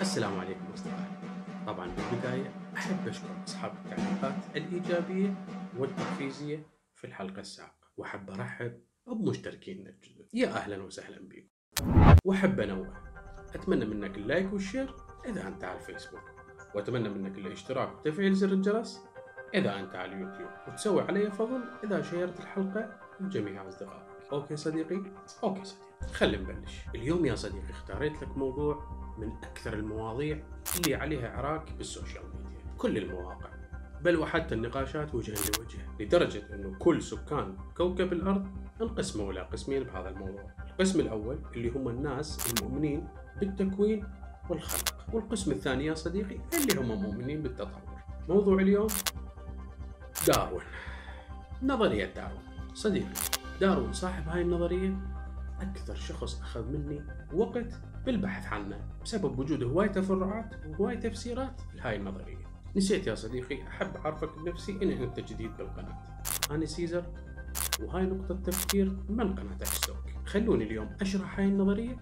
السلام عليكم أصدقائي. طبعا بالبداية أحب أشكر أصحاب التعليقات الإيجابية والتحفيزية في الحلقة السابقة وأحب أرحب بمشتركينا الجدد. يا أهلا وسهلا بكم. وأحب أنوه أتمنى منك ال like وال share إذا أنت على الفيسبوك. وأتمنى منك الاشتراك وتفعيل زر الجرس إذا أنت على اليوتيوب. وتسوي علي فضل إذا شيرت الحلقة لجميع أصدقائك. okay صديقي؟ okay صديقي. خلينا نبلش. اليوم يا صديقي اختاريت لك موضوع من أكثر المواضيع اللي عليها عراك بال social media كل المواقع. بل وحتى النقاشات وجها لوجه لدرجة أنه كل سكان كوكب الأرض انقسموا إلى قسمين بهذا الموضوع. القسم الأول اللي هم الناس المؤمنين بالتكوين والخلق والقسم الثاني يا صديقي اللي هم مؤمنين بالتطور. موضوع اليوم داروين. نظرية داروين. صديقي داروين صاحب هاي النظرية؟ أكثر شخص أخذ مني وقت بالبحث عنه بسبب وجود هواي تفرعات وهواي تفسيرات. لهاي النظرية. نسيت يا صديقي أحب أعرفك بنفسي إن أنت جديد بالقناة. أنا سيزر وهاي نقطة تفكير من قناة أكستوك. خلوني اليوم أشرح هاي النظرية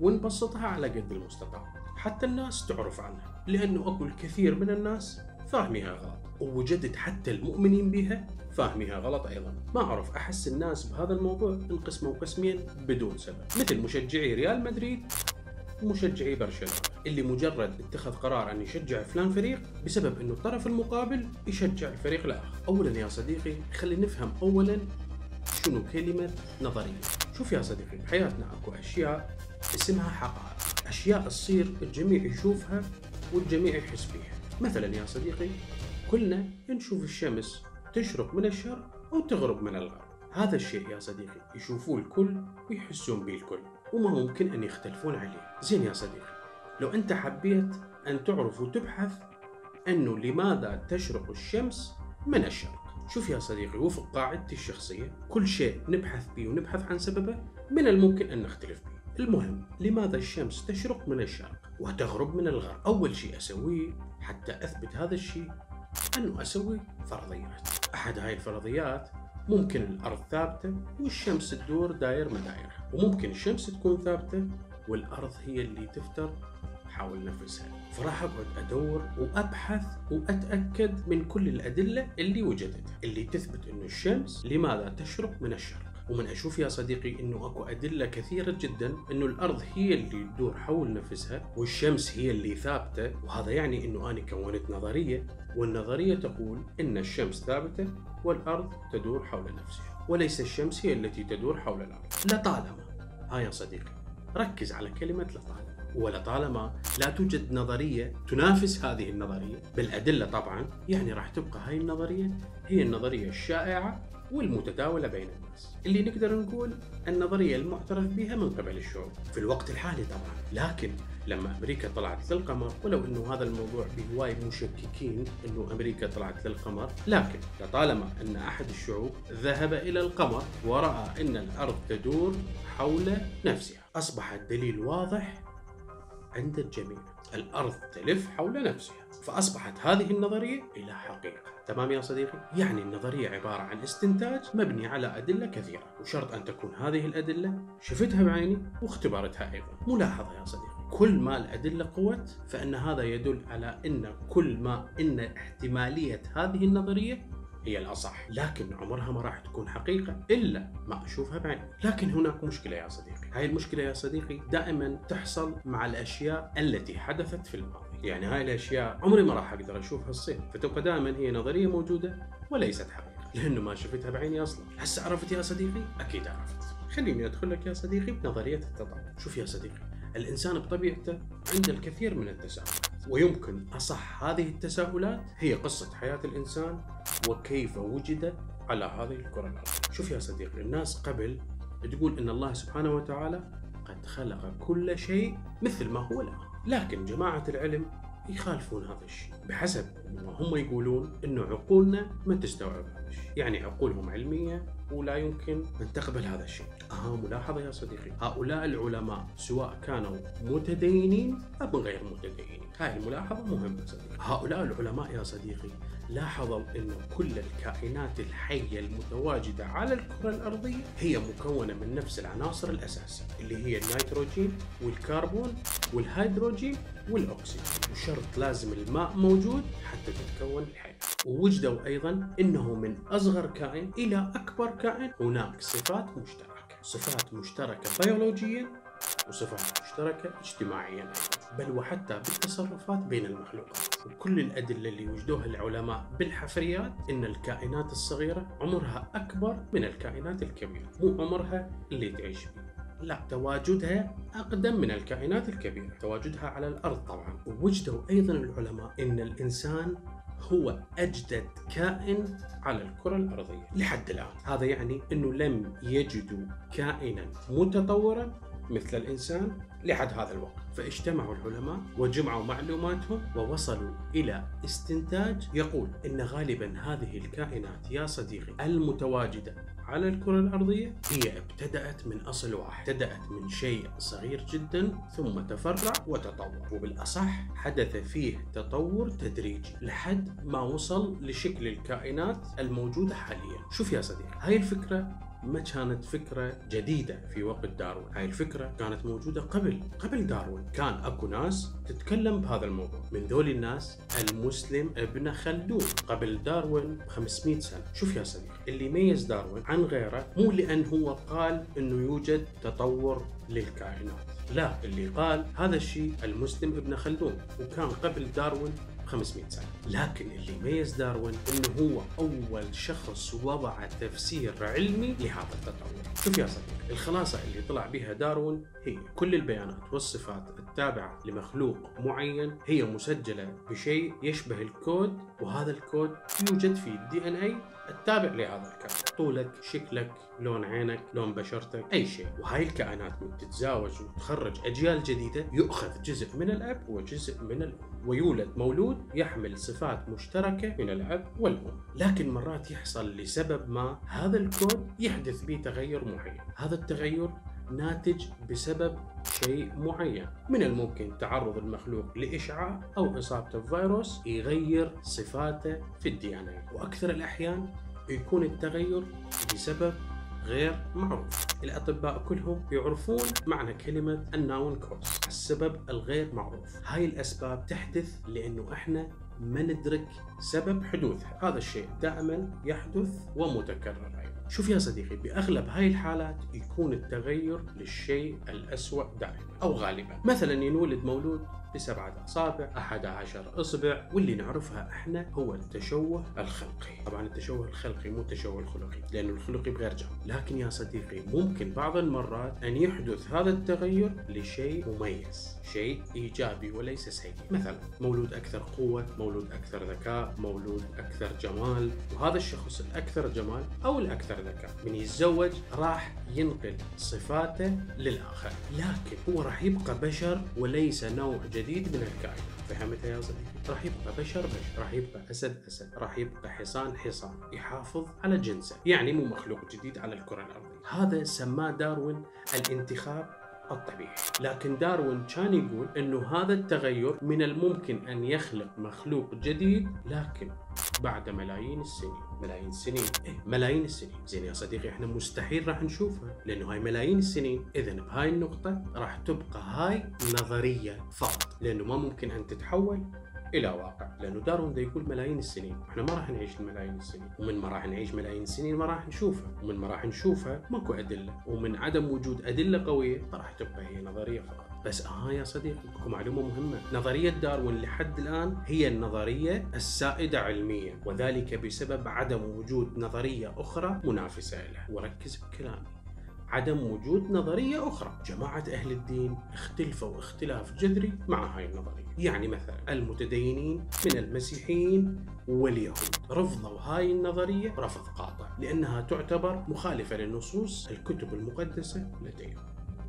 ونبسطها على قد المستطاع حتى الناس تعرف عنها لأنه أكو الكثير من الناس فاهميها غلط ووجدت حتى المؤمنين بها فاهميها غلط أيضا. ما أعرف أحس الناس بهذا الموضوع انقسموا قسمين بدون سبب. مثل مشجعي ريال مدريد ومشجعي برشلونه اللي مجرد اتخذ قرار أن يشجع فلان فريق بسبب إنه الطرف المقابل يشجع الفريق الآخر. اولا يا صديقي خلينا نفهم اولا شنو كلمة نظرية. شوف يا صديقي بحياتنا أكو أشياء اسمها حقائق أشياء تصير الجميع يشوفها والجميع يحس بيها. مثلا يا صديقي كلنا نشوف الشمس تشرق من الشرق أو تغرب من الغرب. هذا الشيء يا صديقي يشوفوه الكل ويحسون به الكل. وما ممكن أن يختلفون عليه. زين يا صديقي لو أنت حبيت أن تعرف وتبحث أنه لماذا تشرق الشمس من الشرق. شوف يا صديقي وفق قاعدتي الشخصية كل شيء نبحث به ونبحث عن سببه من الممكن أن نختلف به. المهم لماذا الشمس تشرق من الشرق وتغرب من الغرب؟ أول شيء أسويه حتى أثبت هذا الشيء أنه أسوي فرضيات. أحد هاي الفرضيات ممكن الأرض ثابتة والشمس تدور داير مدايرها. وممكن الشمس تكون ثابتة والأرض هي اللي تفتر حول نفسها. فراح أقعد أدور وأبحث وأتأكد من كل الأدلة اللي وجدتها اللي تثبت أنه الشمس لماذا تشرق من الشرق. ومن أشوف يا صديقي إنه أكو أدلة كثيرة جدا إنه الأرض هي اللي تدور حول نفسها والشمس هي اللي ثابتة وهذا يعني إنه أنا كونت نظرية والنظرية تقول إن الشمس ثابتة والأرض تدور حول نفسها. وليس الشمس هي التي تدور حول الأرض. لطالما ها يا صديقي ركز على كلمة لطالما. ولطالما لا توجد نظرية تنافس هذه النظرية بالأدلة طبعا يعني راح تبقى هاي النظرية هي النظرية الشائعة والمتداولة بين الناس. اللي نقدر نقول النظرية المعترف بها من قبل الشعوب في الوقت الحالي طبعا. لكن لما أمريكا طلعت للقمر ولو أنه هذا الموضوع بهواي مشككين أنه أمريكا طلعت للقمر لكن لطالما أن أحد الشعوب ذهب إلى القمر ورأى أن الأرض تدور حول نفسها أصبح الدليل واضح عند الجميع. الأرض تلف حول نفسها فأصبحت هذه النظرية إلى حقيقة. تمام يا صديقي؟ يعني النظرية عبارة عن استنتاج مبني على أدلة كثيرة وشرط أن تكون هذه الأدلة شفتها بعيني واختبرتها أيضا. ملاحظة يا صديقي. كل ما الأدلة قوت فإن هذا يدل على أن كل ما أن احتمالية هذه النظرية هي الأصح. لكن عمرها ما راح تكون حقيقة إلا ما أشوفها بعيني لكن هناك مشكلة يا صديقي. هاي المشكلة يا صديقي دائما تحصل مع الأشياء التي حدثت في الماضي. يعني هاي الأشياء عمري ما راح أقدر أشوفها تصير فتبقى دائما هي نظرية موجودة وليست حقيقة. لأنه ما شفتها بعيني أصلا. هسه عرفت يا صديقي؟ أكيد عرفت. خليني أدخل لك يا صديقي بنظرية التطور. شوف يا صديقي. الإنسان بطبيعته عنده الكثير من التساؤلات ويمكن أصح هذه التساؤلات هي قصة حياة الإنسان وكيف وجد على هذه الكرة الأرضية. شوف يا صديقي الناس قبل تقول أن الله سبحانه وتعالى قد خلق كل شيء مثل ما هو الآن. لكن جماعة العلم يخالفون هذا الشيء بحسب ما هم يقولون إنه عقولنا ما تستوعب هذا الشيء. يعني عقولهم علمية ولا يمكن أن تقبل هذا الشيء. أها ملاحظة يا صديقي. هؤلاء العلماء سواء كانوا متدينين أم غير متدينين. هاي الملاحظة مهمة صديقي. هؤلاء العلماء يا صديقي لاحظوا أن كل الكائنات الحية المتواجدة على الكرة الأرضية هي مكونة من نفس العناصر الأساسية اللي هي النيتروجين والكربون والهيدروجين والأكسجين. وشرط لازم الماء موجود حتى تتكون الحياة. ووجدوا أيضا أنه من أصغر كائن إلى أكبر كائن هناك صفات مشتركة. صفات مشتركة بيولوجيا وصفات مشتركة اجتماعيا بل وحتى بالتصرفات بين المخلوقات. وكل الأدلة اللي وجدوها العلماء بالحفريات إن الكائنات الصغيرة عمرها أكبر من الكائنات الكبيرة. مو عمرها اللي تعيش فيه. لا تواجدها أقدم من الكائنات الكبيرة. تواجدها على الأرض طبعا. ووجدوا أيضا العلماء أن الإنسان هو أجدد كائن على الكرة الأرضية لحد الآن. هذا يعني أنه لم يجدوا كائنا متطورا مثل الإنسان لحد هذا الوقت. فاجتمعوا العلماء وجمعوا معلوماتهم ووصلوا إلى استنتاج يقول أن غالبا هذه الكائنات يا صديقي المتواجدة على الكرة الأرضية هي ابتدأت من أصل واحد. ابتدأت من شيء صغير جدا ثم تفرع وتطور. وبالأصح حدث فيه تطور تدريجي لحد ما وصل لشكل الكائنات الموجودة حاليا. شوف يا صديقي هاي الفكرة ما كانت فكرة جديدة في وقت داروين. هاي الفكرة كانت موجودة قبل. قبل داروين كان أكو ناس تتكلم بهذا الموضوع. من ذول الناس المسلم ابن خلدون قبل داروين ب 500 سنة. شوف يا صديقي اللي ميز داروين عن غيره مو لأن هو قال أنه يوجد تطور للكائنات. لا اللي قال هذا الشيء المسلم ابن خلدون وكان قبل داروين 500 سنة. لكن اللي يميز داروين إنه هو أول شخص وضع تفسير علمي لهذا التطور. شوف يا صديقي. الخلاصة اللي طلع بها داروين هي كل البيانات والصفات التابعة لمخلوق معين هي مسجلة بشيء يشبه الكود وهذا الكود يوجد في ال DNA التابع لهذا الكائن طولك شكلك لون عينك لون بشرتك أي شيء. وهاي الكائنات من تتزاوج وتخرج أجيال جديدة. يؤخذ جزء من الأب وجزء من الام ويولد مولود يحمل صفات مشتركة من الأب والأم. لكن مرات يحصل لسبب ما هذا الكود يحدث به تغير معين. هذا التغير ناتج بسبب شيء معين. من الممكن تعرض المخلوق لإشعاع أو إصابته بفيروس يغير صفاته في ال DNA وأكثر الأحيان يكون التغير بسبب غير معروف. الأطباء كلهم يعرفون معنى كلمة الناون كوز السبب الغير معروف. هاي الأسباب تحدث لأنه إحنا ما ندرك سبب حدوثها. هذا الشيء دائما يحدث ومتكرر أيضا. شوف يا صديقي بأغلب هاي الحالات يكون التغير للشيء الأسوأ دائما أو غالبا. مثلا ينولد مولود بسبعة أصابع أحد عشر إصبع واللي نعرفها إحنا هو التشوه الخلقي. طبعا التشوه الخلقي مو التشوه الخلقي لأنه الخلقي بغير جانب لكن يا صديقي ممكن بعض المرات أن يحدث هذا التغير لشيء مميز شيء إيجابي وليس سيء مثلا مولود أكثر قوة مولود أكثر ذكاء مولود أكثر جمال وهذا الشخص الأكثر جمال أو الأكثر ذكاء. من يتزوج راح ينقل صفاته للآخر. لكن هو راح يبقى بشر وليس نوع جديد. من الكائنات فهمت يا صديقي؟ راح يبقى بشر بشر، راح يبقى أسد أسد، راح يبقى حصان حصان، يحافظ على جنسه، يعني مو مخلوق جديد على الكرة الأرضية، هذا سماه داروين الانتخاب الطبيعي. لكن داروين كان يقول إنه هذا التغير من الممكن أن يخلق مخلوق جديد لكن بعد ملايين السنين. ملايين السنين. إيه ملايين السنين. زين يا صديقي إحنا مستحيل راح نشوفها لأنه هاي ملايين السنين. اذا بهاي النقطة راح تبقى هاي نظرية فقط لأنه ما ممكن أن تتحول إلى واقع لأنه داروين ده يقول ملايين السنين. إحنا ما راح نعيش الملايين السنين. ومن ما راح نعيش ملايين السنين ما راح نشوفها. ومن ما راح نشوفها ماكو أدلة. ومن عدم وجود أدلة قوية فراح تبقى هي نظرية فقط. بس آه يا صديقي أكو معلومة مهمة. نظرية داروين لحد الآن هي النظرية السائدة علميا. وذلك بسبب عدم وجود نظرية أخرى منافسة لها. وركز بكلامي. عدم وجود نظرية أخرى. جماعة أهل الدين اختلفوا اختلاف جذري مع هاي النظرية. يعني مثلا المتدينين من المسيحيين واليهود رفضوا هاي النظرية رفض قاطع لأنها تعتبر مخالفة للنصوص الكتب المقدسة لديهم.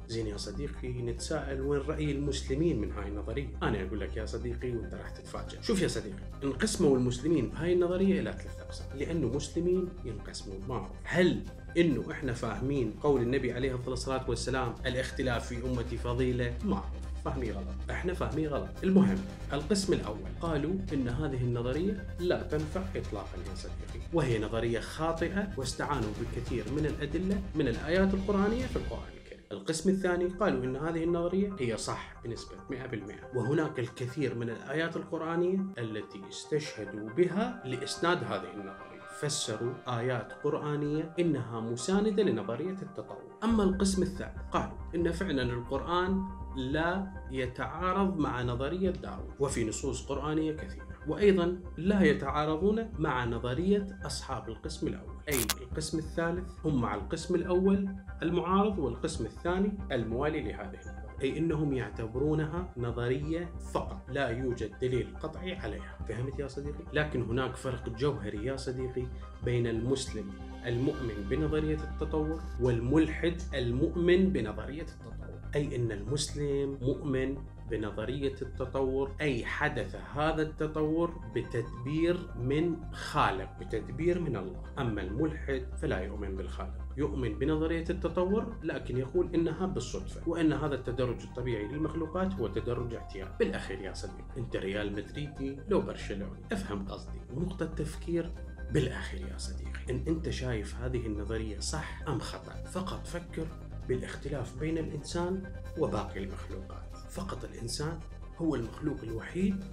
زين يا صديقي نتساءل وين رأي المسلمين من هاي النظرية؟ أنا أقول لك يا صديقي وأنت راح تتفاجأ. شوف يا صديقي انقسموا المسلمين بهاي النظرية إلى ثلاث أقسام. لأنه مسلمين ينقسموا معروف هل إنه إحنا فاهمين قول النبي عليه الصلاة والسلام الاختلاف في امتي فضيلة. ما فهمي غلط. إحنا فهمي غلط. المهم القسم الأول. قالوا إن هذه النظرية لا تنفع اطلاقا يا صديقي وهي نظرية خاطئة واستعانوا بكثير من الأدلة من الآيات القرآنية في القرآن القسم الثاني قالوا إن هذه النظرية هي صح بنسبة 100% وهناك الكثير من الآيات القرآنية التي استشهدوا بها لإسناد هذه النظرية. فسروا آيات قرآنية إنها مساندة لنظرية التطور أما القسم الثالث قالوا إن فعلا القرآن لا يتعارض مع نظرية داروين وفي نصوص قرآنية كثيرة وأيضا لا يتعارضون مع نظرية أصحاب القسم الأول. أي القسم الثالث هم مع القسم الأول المعارض والقسم الثاني الموالي لهذه أي أنهم يعتبرونها نظرية فقط لا يوجد دليل قطعي عليها فهمت يا صديقي؟ لكن هناك فرق جوهري يا صديقي بين المسلم المؤمن بنظرية التطور والملحد المؤمن بنظرية التطور أي أن المسلم مؤمن بنظرية التطور أي حدث هذا التطور بتدبير من خالق بتدبير من الله. أما الملحد فلا يؤمن بالخالق. يؤمن بنظرية التطور لكن يقول إنها بالصدفة وأن هذا التدرج الطبيعي للمخلوقات هو تدرج اعتياد. بالأخير يا صديقي أنت ريال مدريدي لو برشلوني أفهم قصدي. ونقطة تفكير بالأخير يا صديقي. إن أنت شايف هذه النظرية صح أم خطأ فقط فكر بالاختلاف بين الإنسان وباقي المخلوقات. فقط الإنسان هو المخلوق الوحيد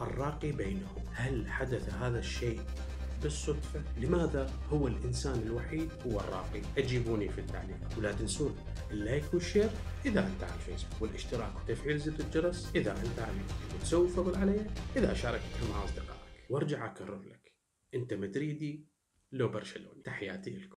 الراقي بينهم. هل حدث هذا الشيء بالصدفة؟ لماذا هو الإنسان الوحيد هو الراقي؟ أجيبوني في التعليق. ولا تنسون ال like وال share إذا أنت على الفيسبوك والاشتراك وتفعيل زر الجرس إذا أنت على اليوتيوب. وتسوي فضل علي إذا شاركتها مع أصدقائك. وأرجع أكرر لك أنت مدريدي لو برشلوني. تحياتي لكم.